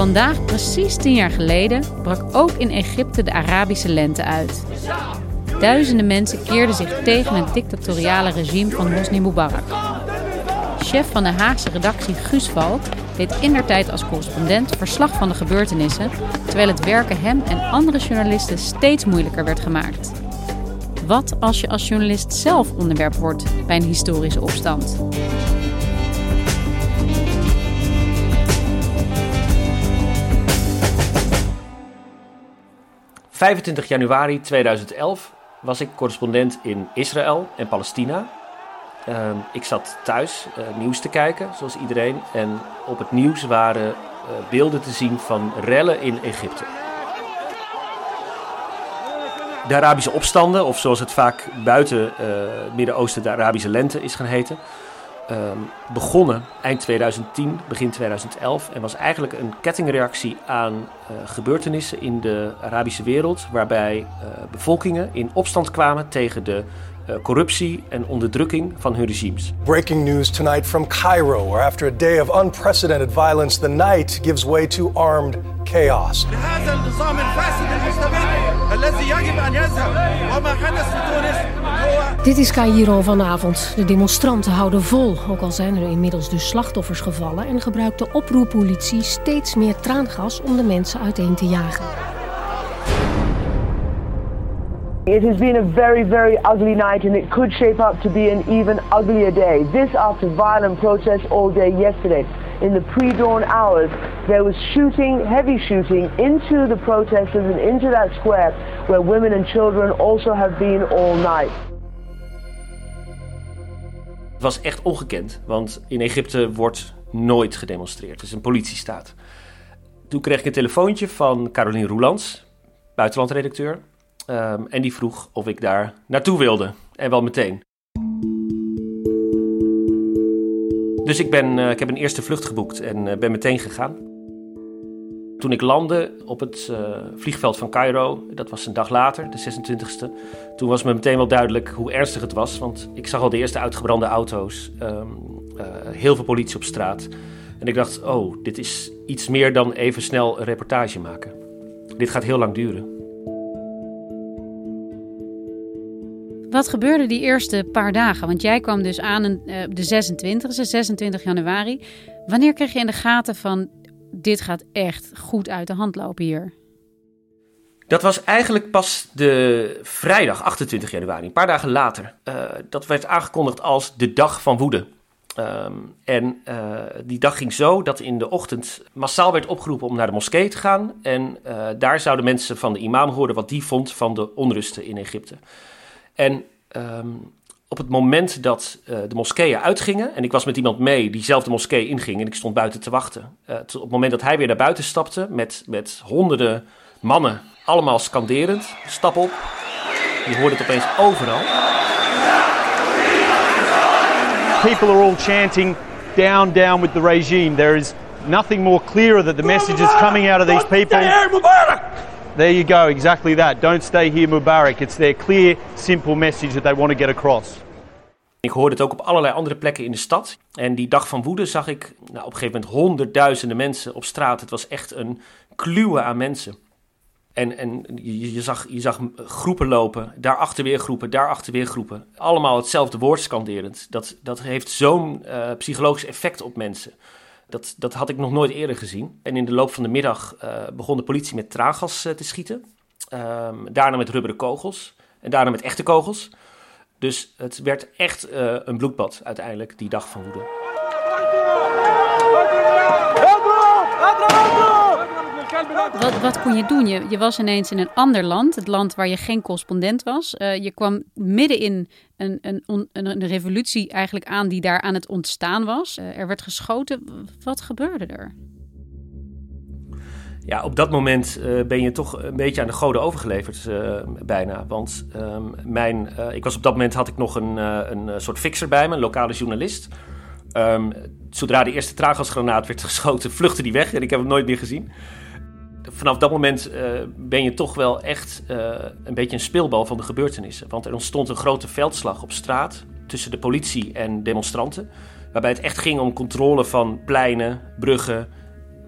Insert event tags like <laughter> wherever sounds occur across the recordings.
Vandaag, precies tien jaar geleden, brak ook in Egypte de Arabische lente uit. Duizenden mensen keerden zich tegen het dictatoriale regime van Hosni Mubarak. Chef van de Haagse redactie Guus Valk deed indertijd als correspondent verslag van de gebeurtenissen, terwijl het werken hem en andere journalisten steeds moeilijker werd gemaakt. Wat als je als journalist zelf onderwerp wordt bij een historische opstand? 25 januari 2011 was ik correspondent in Israël en Palestina. Ehm, ik zat thuis uh, nieuws te kijken, zoals iedereen. En op het nieuws waren uh, beelden te zien van rellen in Egypte. De Arabische opstanden, of zoals het vaak buiten het Midden-Oosten de Arabische lente is gaan heten, um, begonnen eind 2010, begin 2011. En was eigenlijk een kettingreactie aan uh, gebeurtenissen in de Arabische wereld. Waarbij uh, bevolkingen in opstand kwamen tegen de uh, corruptie en onderdrukking van hun regimes. Breaking news tonight from Cairo, where after a day of unprecedented violence, the night gives way to armed chaos. Dit is Cairo vanavond. De demonstranten houden vol, ook al zijn er inmiddels dus slachtoffers gevallen en gebruikt de oproerpolitie steeds meer traangas om de mensen uiteen te jagen. It has been a very, very ugly night and it could shape up to be an even uglier day. This after violent protests all day yesterday. In the pre-dawn hours, there was shooting, heavy shooting, into the protesters and into that square where women and children also have been all night. Het was echt ongekend, want in Egypte wordt nooit gedemonstreerd. Het is een politiestaat. Toen kreeg ik een telefoontje van Caroline Roelands, buitenlandredacteur. Um, en die vroeg of ik daar naartoe wilde. En wel meteen. Dus ik, ben, uh, ik heb een eerste vlucht geboekt en uh, ben meteen gegaan. Toen ik landde op het uh, vliegveld van Cairo, dat was een dag later, de 26e, toen was me meteen wel duidelijk hoe ernstig het was. Want ik zag al de eerste uitgebrande auto's, um, heel veel politie op straat. En ik dacht, oh, dit is iets meer dan even snel een reportage maken. Dit gaat heel lang duren. Wat gebeurde die eerste paar dagen? Want jij kwam dus aan op uh, de 26e, 26 januari. Wanneer kreeg je in de gaten van dit gaat echt goed uit de hand lopen hier? Dat was eigenlijk pas de vrijdag 28 januari, een paar dagen later. Uh, dat werd aangekondigd als de dag van woede. Um, en uh, die dag ging zo dat in de ochtend massaal werd opgeroepen om naar de moskee te gaan. En daar zouden mensen van de imam horen wat die vond van de onrusten in Egypte. En um, op het moment dat uh, de moskeeën uitgingen, en ik was met iemand mee die zelf de moskee inging en ik stond buiten te wachten. Uh, op het moment dat hij weer naar buiten stapte met, met honderden mannen, allemaal skanderend, stap op. Je hoorde het opeens overal. People are all chanting down, down with the regime. There is nothing more clearer that the message is coming out of these people. There you go, exactly that. Don't stay here, Mubarak. It's their clear, simple message that they want to get across. Ik hoorde het ook op allerlei andere plekken in de stad. En die dag van woede zag ik nou, op een gegeven moment honderdduizenden mensen op straat. Het was echt een kluwe aan mensen. En, en je, zag, je zag groepen lopen, daarachter weer groepen, daarachter weer groepen. Allemaal hetzelfde woord scanderend. Dat, dat heeft zo'n uh, psychologisch effect op mensen. Dat, dat had ik nog nooit eerder gezien. En in de loop van de middag begon de politie met traangas te schieten. Ehm, daarna met rubberen kogels. En daarna met echte kogels. Dus het werd echt een bloedbad uiteindelijk, die dag van woede. Wat, wat kon je doen? Je, je was ineens in een ander land, het land waar je geen correspondent was. Uh, je kwam midden in een, een, een, een, revolutie eigenlijk aan die daar aan het ontstaan was. Uh, er werd geschoten. Wat gebeurde er? Ja, op dat moment uh, ben je toch een beetje aan de goden overgeleverd, bijna. Want ehm, mijn, ik was op dat moment had ik nog een, een soort fixer bij me, een lokale journalist. Um, zodra de eerste traaggasgranaat werd <laughs> geschoten, vluchtte die weg en ik heb hem nooit meer gezien vanaf dat moment uh, ben je toch wel echt uh, een beetje een speelbal van de gebeurtenissen. Want er ontstond een grote veldslag op straat tussen de politie en demonstranten. Waarbij het echt ging om controle van pleinen, bruggen,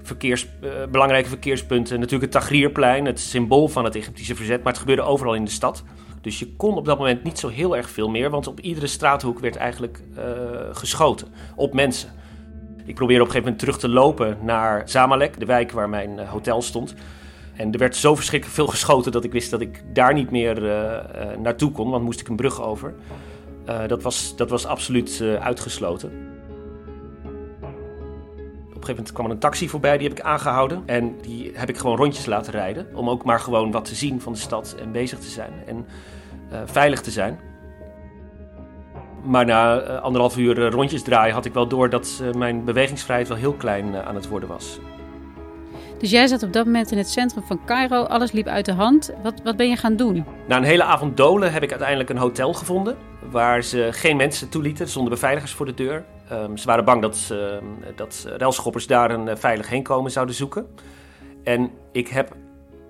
verkeers, uh, belangrijke verkeerspunten. Natuurlijk het Tagrierplein, het symbool van het Egyptische verzet. Maar het gebeurde overal in de stad. Dus je kon op dat moment niet zo heel erg veel meer. Want op iedere straathoek werd eigenlijk geschoten op mensen. Ik probeerde op een gegeven moment terug te lopen naar Zamalek, de wijk waar mijn eh, hotel stond. En er werd zo verschrikkelijk veel geschoten dat ik wist dat ik daar niet meer uh, naartoe kon, want moest ik een brug over. Dat, was, dat was absoluut uitgesloten. Op een gegeven moment kwam er een taxi voorbij, die heb ik aangehouden. En die heb ik gewoon rondjes laten rijden. Om ook maar gewoon wat te zien van de stad en bezig te zijn. En veilig te zijn. Maar na uh, anderhalf uur uh, rondjes draaien had ik wel door dat uh, mijn bewegingsvrijheid wel heel klein aan het worden was. Dus jij zat op dat moment in het centrum van Cairo, alles liep uit de hand. Wat, wat ben je gaan doen? Na een hele avond dolen heb ik uiteindelijk een hotel gevonden. Waar ze geen mensen toelieten, zonder beveiligers voor de deur. Um, ze waren bang dat, dat relschoppers daar een veilig heenkomen zouden zoeken. En ik heb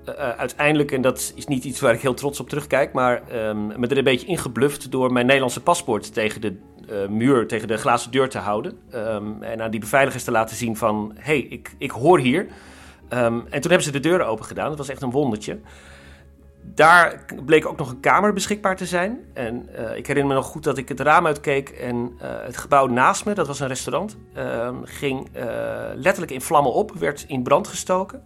uh, uiteindelijk, en dat is niet iets waar ik heel trots op terugkijk, maar um, me er een beetje ingebluft door mijn Nederlandse paspoort tegen de uh, muur, tegen de glazen deur te houden. Um, en aan die beveiligers te laten zien van, hé, hey, ik, ik hoor hier. Um, en toen hebben ze de deuren open gedaan. Dat was echt een wondertje. Daar bleek ook nog een kamer beschikbaar te zijn. En ik herinner me nog goed dat ik het raam uitkeek en het gebouw naast me, dat was een restaurant, ging letterlijk in vlammen op, werd in brand gestoken.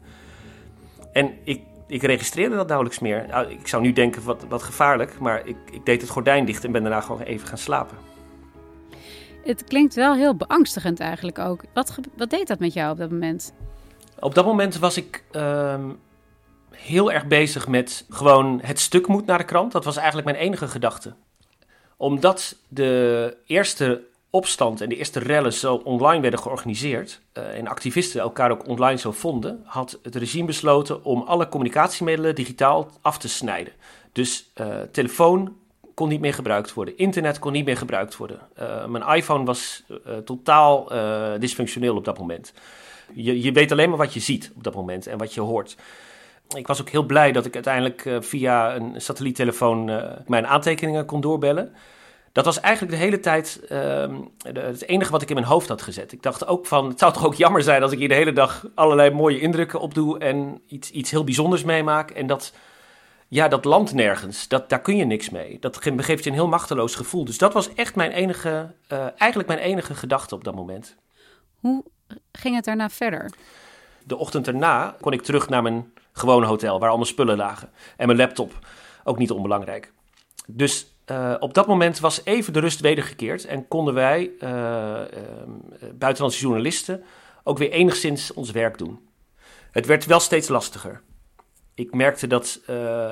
En ik, ik registreerde dat nauwelijks meer. Nou, ik zou nu denken, wat, wat gevaarlijk. Maar ik, ik deed het gordijn dicht en ben daarna gewoon even gaan slapen. Het klinkt wel heel beangstigend eigenlijk ook. Wat, wat deed dat met jou op dat moment? Op dat moment was ik uh, heel erg bezig met gewoon het stuk moet naar de krant. Dat was eigenlijk mijn enige gedachte. Omdat de eerste opstand en de eerste rellen zo online werden georganiseerd uh, en activisten elkaar ook online zo vonden, had het regime besloten om alle communicatiemiddelen digitaal af te snijden. Dus uh, telefoon kon niet meer gebruikt worden, internet kon niet meer gebruikt worden. Uh, mijn iPhone was totaal dysfunctioneel op dat moment. Je, je weet alleen maar wat je ziet op dat moment en wat je hoort. Ik was ook heel blij dat ik uiteindelijk via een satelliettelefoon mijn aantekeningen kon doorbellen dat was eigenlijk de hele tijd uh, het enige wat ik in mijn hoofd had gezet. Ik dacht ook van, het zou toch ook jammer zijn als ik hier de hele dag allerlei mooie indrukken opdoe en iets, iets heel bijzonders meemaak. En dat, ja, dat land nergens, dat, daar kun je niks mee. Dat geeft je een heel machteloos gevoel. Dus dat was echt mijn enige, uh, eigenlijk mijn enige gedachte op dat moment. Hoe ging het daarna verder? De ochtend erna kon ik terug naar mijn gewone hotel, waar al mijn spullen lagen. En mijn laptop, ook niet onbelangrijk. Dus uh, op dat moment was even de rust wedergekeerd en konden wij, uh, uh, buitenlandse journalisten, ook weer enigszins ons werk doen. Het werd wel steeds lastiger. Ik merkte dat,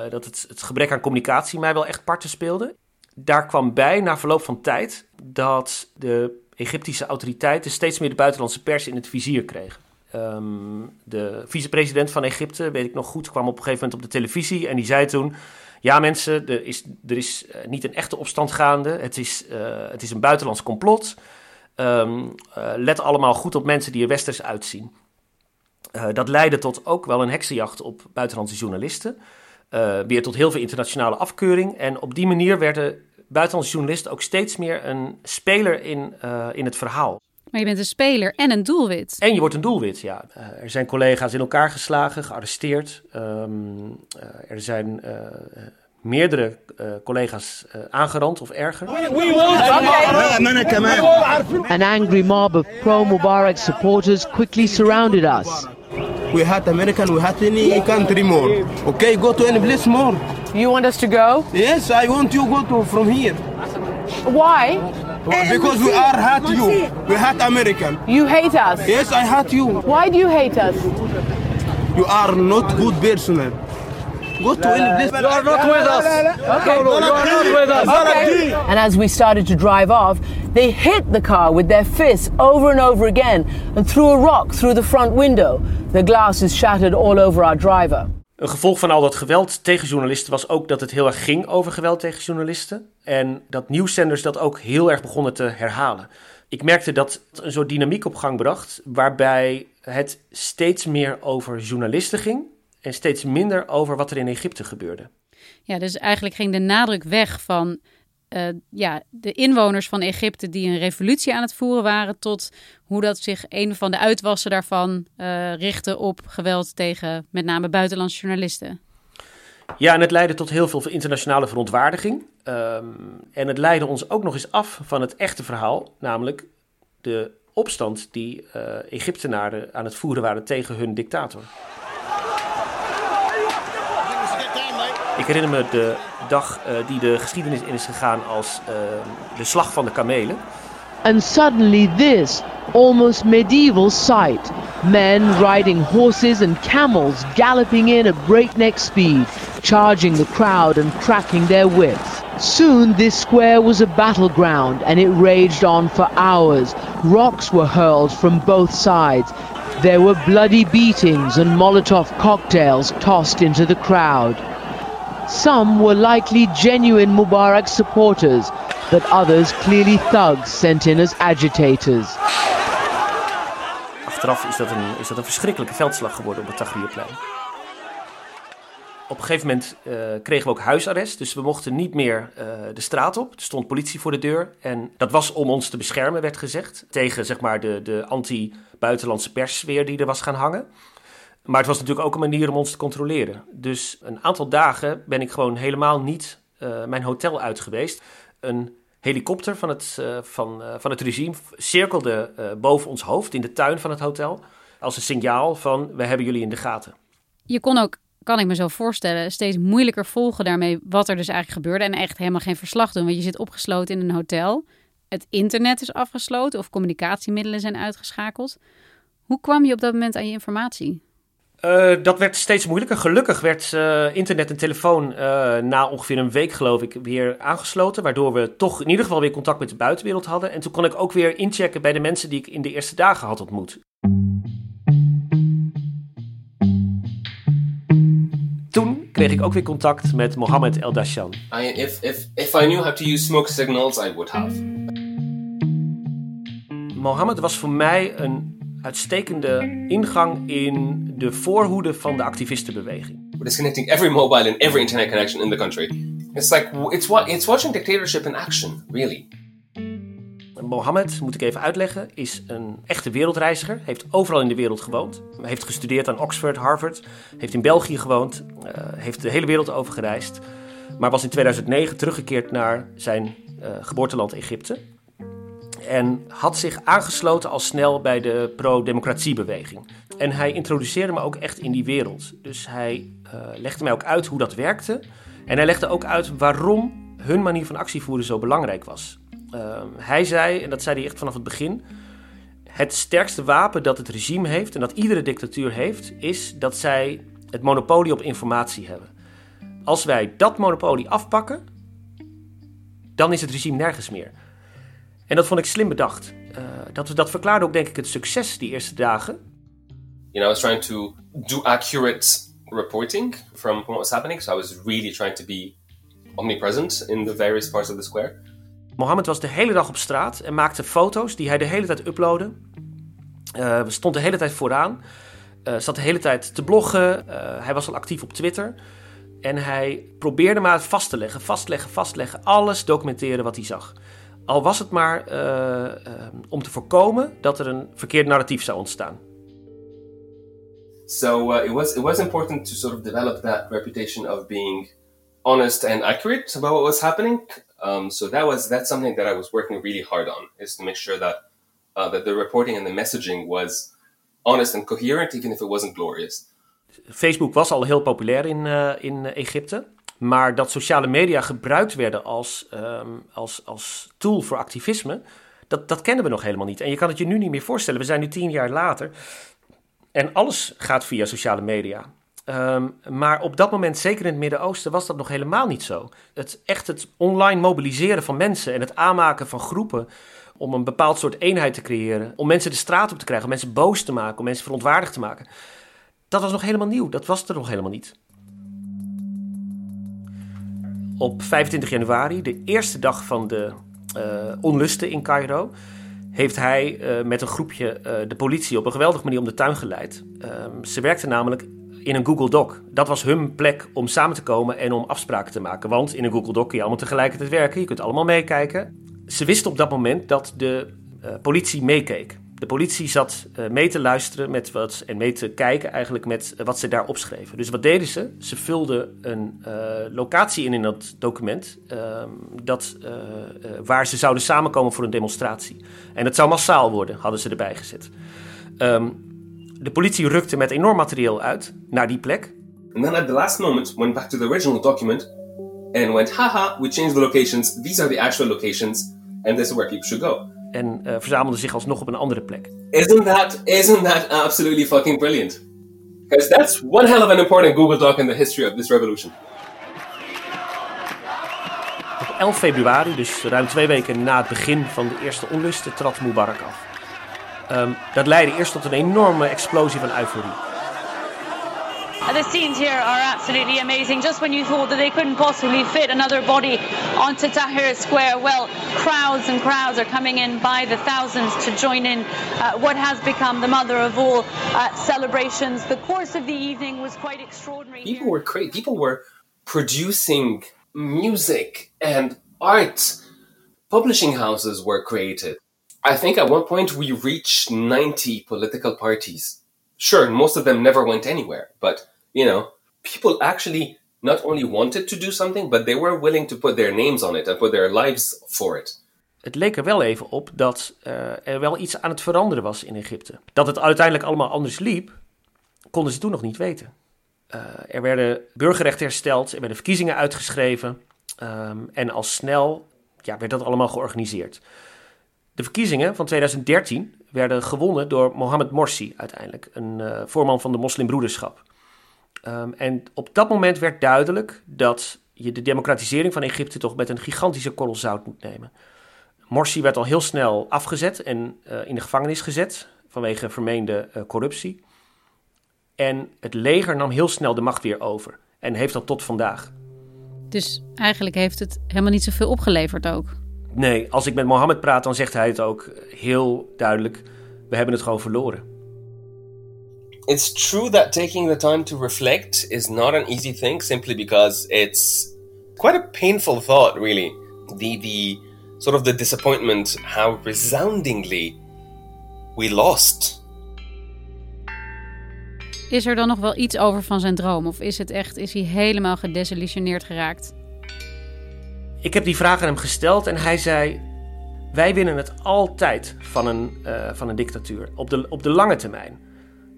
dat het, het, gebrek aan communicatie mij wel echt parten speelde. Daar kwam bij, na verloop van tijd, dat de Egyptische autoriteiten steeds meer de buitenlandse pers in het vizier kregen. Um, de vicepresident van Egypte, weet ik nog goed, kwam op een gegeven moment op de televisie en die zei toen ja mensen, er is, er is eh, niet een echte opstand gaande. Het is, uh, het is een buitenlands complot. Um, uh, let allemaal goed op mensen die er westers uitzien. Dat leidde tot ook wel een heksenjacht op buitenlandse journalisten. weer tot heel veel internationale afkeuring. En op die manier werden buitenlandse journalisten ook steeds meer een speler in, in het verhaal. Maar je bent een speler en een doelwit. En je wordt een doelwit, ja. Uh, er zijn collega's in elkaar geslagen, gearresteerd. Um, uh, er zijn uh, meerdere uh, collega's uh, aangerand of erger. An angry mob of pro-Mubarak supporters quickly surrounded us. We had American, we had any country more. Okay, go to any place more. You want us to go? Yes, I want you go to from here. Why? Uh, because we are hate you. We hate American. You hate us? Yes, I hate you. Why do you hate us? You are not good person. Go to any place. You are not with us. Okay. You are not with us. Okay. And as we started to drive off, they hit the car with their fists over and over again and threw a rock through the front window. The glass is shattered all over our driver. Een gevolg van al dat geweld tegen journalisten was ook dat het heel erg ging over geweld tegen journalisten. En dat nieuwszenders dat ook heel erg begonnen te herhalen. Ik merkte dat het een soort dynamiek op gang bracht, waarbij het steeds meer over journalisten ging en steeds minder over wat er in Egypte gebeurde. Ja, dus eigenlijk ging de nadruk weg van uh, ja, de inwoners van Egypte die een revolutie aan het voeren waren, tot hoe dat zich een van de uitwassen daarvan uh, richtte op geweld tegen met name buitenlandse journalisten. Ja, en het leidde tot heel veel internationale verontwaardiging. Um, en het leidde ons ook nog eens af van het echte verhaal, namelijk de opstand die uh, Egyptenaren aan het voeren waren tegen hun dictator. Ik herinner me de dag uh, die de geschiedenis in is gegaan als uh, de slag van de kamelen. And suddenly this almost medieval sight. Men riding horses and camels galloping in at breakneck speed, charging the crowd and cracking their whips. Soon this square was a battleground and it raged on for hours. Rocks were hurled from both sides. There were bloody beatings and Molotov cocktails tossed into the crowd. Some were likely genuine Mubarak supporters, but others clearly thugs sent in as agitators. Achteraf is dat een, is dat een verschrikkelijke veldslag geworden op het Tahrirplein. Op een gegeven moment uh, kregen we ook huisarrest, dus we mochten niet meer uh, de straat op. Er stond politie voor de deur en dat was om ons te beschermen, werd gezegd. Tegen zeg maar, de, de anti-buitenlandse perssfeer die er was gaan hangen. Maar het was natuurlijk ook een manier om ons te controleren. Dus een aantal dagen ben ik gewoon helemaal niet uh, mijn hotel uit geweest. Een helikopter van het, uh, van, uh, van het regime cirkelde boven ons hoofd in de tuin van het hotel. Als een signaal van we hebben jullie in de gaten. Je kon ook, kan ik me zo voorstellen, steeds moeilijker volgen daarmee wat er dus eigenlijk gebeurde. En echt helemaal geen verslag doen. Want je zit opgesloten in een hotel. Het internet is afgesloten of communicatiemiddelen zijn uitgeschakeld. Hoe kwam je op dat moment aan je informatie? Uh, dat werd steeds moeilijker. Gelukkig werd uh, internet en telefoon uh, na ongeveer een week, geloof ik, weer aangesloten. Waardoor we toch in ieder geval weer contact met de buitenwereld hadden. En toen kon ik ook weer inchecken bij de mensen die ik in de eerste dagen had ontmoet. Toen kreeg ik ook weer contact met Mohammed El Dashan. If, if, if I knew how to use smoke signals, I would have. Mohammed was voor mij een uitstekende ingang in de voorhoede van de activistenbeweging. We're disconnecting every mobile and every internet connection in the country. It's like it's what it's watching dictatorship in action, really. Mohammed, moet ik even uitleggen, is een echte wereldreiziger. Heeft overal in de wereld gewoond. Heeft gestudeerd aan Oxford, Harvard. Heeft in België gewoond. Uh, heeft de hele wereld over gereisd. Maar was in 2009 teruggekeerd naar zijn uh, geboorteland Egypte. En had zich aangesloten al snel bij de pro-democratiebeweging. En hij introduceerde me ook echt in die wereld. Dus hij uh, legde mij ook uit hoe dat werkte. En hij legde ook uit waarom hun manier van actie voeren zo belangrijk was. Uh, hij zei, en dat zei hij echt vanaf het begin. Het sterkste wapen dat het regime heeft en dat iedere dictatuur heeft, is dat zij het monopolie op informatie hebben. Als wij dat monopolie afpakken, dan is het regime nergens meer. En dat vond ik slim bedacht. Uh, dat, dat verklaarde ook denk ik het succes die eerste dagen. You know, I was trying to do accurate reporting from what was happening. So I was really trying to be omnipresent in the various parts of the square. Mohammed was de hele dag op straat en maakte foto's die hij de hele tijd uploadde. Uh, stond de hele tijd vooraan. Uh, zat de hele tijd te bloggen. hij was al actief op Twitter. En hij probeerde maar vast te leggen, vastleggen, vastleggen. Alles documenteren wat hij zag. Al was het maar uh, uh, om te voorkomen dat er een verkeerd narratief zou ontstaan. So uh, it was it was important to sort of develop that reputation of being honest and accurate about what was happening. Um, so that was that's something that I was working really hard on is to make sure that uh, that the reporting and the messaging was honest and coherent, even if it wasn't glorious. Facebook was al heel populair in, uh, in Egypte. Maar dat sociale media gebruikt werden als, um, als, als tool voor activisme, dat, dat kennen we nog helemaal niet. En je kan het je nu niet meer voorstellen. We zijn nu tien jaar later en alles gaat via sociale media. Um, maar op dat moment, zeker in het Midden-Oosten, was dat nog helemaal niet zo. Het, echt het online mobiliseren van mensen en het aanmaken van groepen om een bepaald soort eenheid te creëren, om mensen de straat op te krijgen, om mensen boos te maken, om mensen verontwaardigd te maken. Dat was nog helemaal nieuw, dat was er nog helemaal niet. Op 25 januari, de eerste dag van de uh, onlusten in Cairo, heeft hij uh, met een groepje uh, de politie op een geweldige manier om de tuin geleid. Ehm, ze werkten namelijk in een Google Doc. Dat was hun plek om samen te komen en om afspraken te maken. Want in een Google Doc kun je allemaal tegelijkertijd werken. Je kunt allemaal meekijken. Ze wisten op dat moment dat de politie meekeek. De politie zat uh, mee te luisteren met wat, en mee te kijken eigenlijk met wat ze daar opschreven. Dus wat deden ze? Ze vulden een uh, locatie in in dat document ehm, dat, waar ze zouden samenkomen voor een demonstratie. En dat zou massaal worden, hadden ze erbij gezet. Um, de politie rukte met enorm materieel uit naar die plek. And then at the last moment went back to the original document and went, haha, we changed the locations. These are the actual locations and this is where people should go. En uh, verzamelden zich alsnog op een andere plek. Isn't that, isn't that absolutely fucking brilliant? Because that's one hell of an important Google Doc in the history of this revolution. Op 11 februari, dus ruim twee weken na het begin van de eerste onlusten, trad Mubarak af. Um, dat leidde eerst tot een enorme explosie van euforie. The scenes here are absolutely amazing. Just when you thought that they couldn't possibly fit another body onto Tahrir Square, well, crowds and crowds are coming in by the thousands to join in uh, what has become the mother of all uh, celebrations. The course of the evening was quite extraordinary. People here. were great. People were producing music and art. Publishing houses were created. I think at one point we reached 90 political parties. Sure, most of them never went anywhere, but you know, people actually not only wanted to do something, but they were willing to put their names on it and put their lives for it. Het leek er wel even op dat uh, er wel iets aan het veranderen was in Egypte. Dat het uiteindelijk allemaal anders liep, konden ze toen nog niet weten. Uh, er werden burgerrechten hersteld, er werden verkiezingen uitgeschreven um, en al snel ja, werd dat allemaal georganiseerd. De verkiezingen van 2013 werden gewonnen door Mohamed Morsi uiteindelijk, een uh, voorman van de moslimbroederschap. Um, en op dat moment werd duidelijk dat je de democratisering van Egypte toch met een gigantische korrel zout moet nemen. Morsi werd al heel snel afgezet en uh, in de gevangenis gezet vanwege vermeende uh, corruptie. En het leger nam heel snel de macht weer over en heeft dat tot vandaag. Dus eigenlijk heeft het helemaal niet zoveel opgeleverd ook. Nee, als ik met Mohammed praat, dan zegt hij het ook heel duidelijk. We hebben het gewoon verloren. It's true that taking the time to reflect is not an easy thing, simply because it's quite a painful thought, really. The the sort of the disappointment, how resoundingly we lost. Is er dan nog wel iets over van zijn droom? Of is het echt, is hij helemaal gedesillusioneerd geraakt? Ik heb die vraag aan hem gesteld en hij zei: Wij winnen het altijd van een, uh, van een dictatuur, op de, op de lange termijn.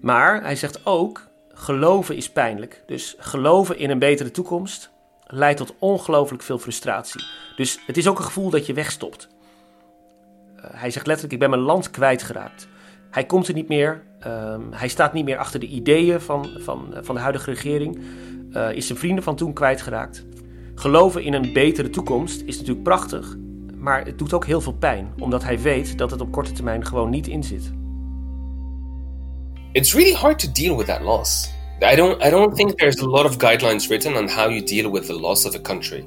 Maar hij zegt ook: geloven is pijnlijk. Dus geloven in een betere toekomst leidt tot ongelooflijk veel frustratie. Dus het is ook een gevoel dat je wegstopt. Uh, hij zegt letterlijk: Ik ben mijn land kwijtgeraakt. Hij komt er niet meer. Um, hij staat niet meer achter de ideeën van, van, van de huidige regering. Uh, is zijn vrienden van toen kwijtgeraakt. Geloven in een betere toekomst is natuurlijk prachtig, maar het doet ook heel veel pijn, omdat hij weet dat het op korte termijn gewoon niet in zit. It's really hard to deal with that loss. I don't I don't think there's a lot of guidelines written on how you deal with the loss of a country.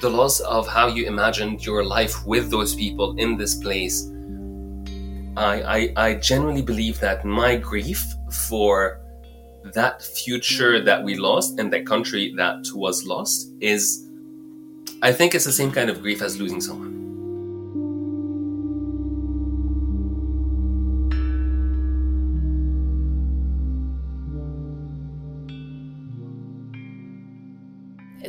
The loss of how you imagined your life with those people in this place. I, I, I genuinely believe that my grief for that future that we lost and that country that was lost is I think it's the same kind of grief as losing someone.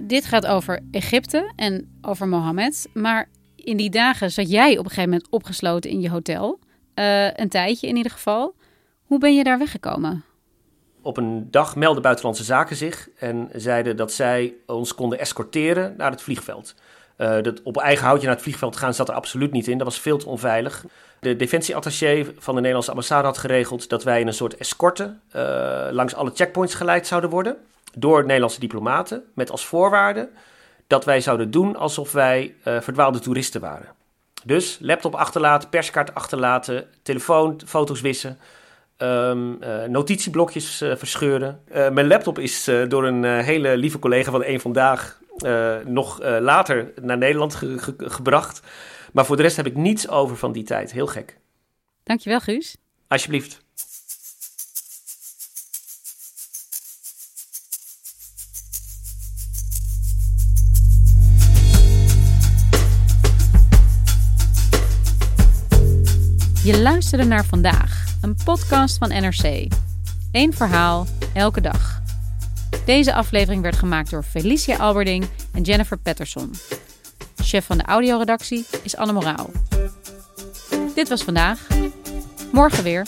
Dit gaat over Egypte en over Mohammed. Maar in die dagen zat jij op een gegeven moment opgesloten in je hotel. Uh, een tijdje in ieder geval. Hoe ben je daar weggekomen? Op een dag meldden Buitenlandse Zaken zich en zeiden dat zij ons konden escorteren naar het vliegveld. Uh, dat op eigen houtje naar het vliegveld gaan zat er absoluut niet in. Dat was veel te onveilig. De defensieattaché van de Nederlandse ambassade had geregeld dat wij in een soort escorte uh, langs alle checkpoints geleid zouden worden. Door Nederlandse diplomaten. Met als voorwaarde dat wij zouden doen alsof wij uh, verdwaalde toeristen waren. Dus laptop achterlaten, perskaart achterlaten, telefoon, foto's wissen. Um, uh, notitieblokjes uh, verscheuren. mijn laptop is door een hele lieve collega van Eén Vandaag nog later naar Nederland ge ge gebracht. Maar voor de rest heb ik niets over van die tijd. Heel gek. Dankjewel, Guus. Alsjeblieft. Je luisterde naar vandaag, een podcast van NRC. Eén verhaal, elke dag. Deze aflevering werd gemaakt door Felicia Alberding en Jennifer Patterson. Chef van de audioredactie is Anne Moraal. Dit was vandaag. Morgen weer.